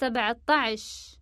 سبعة عشر.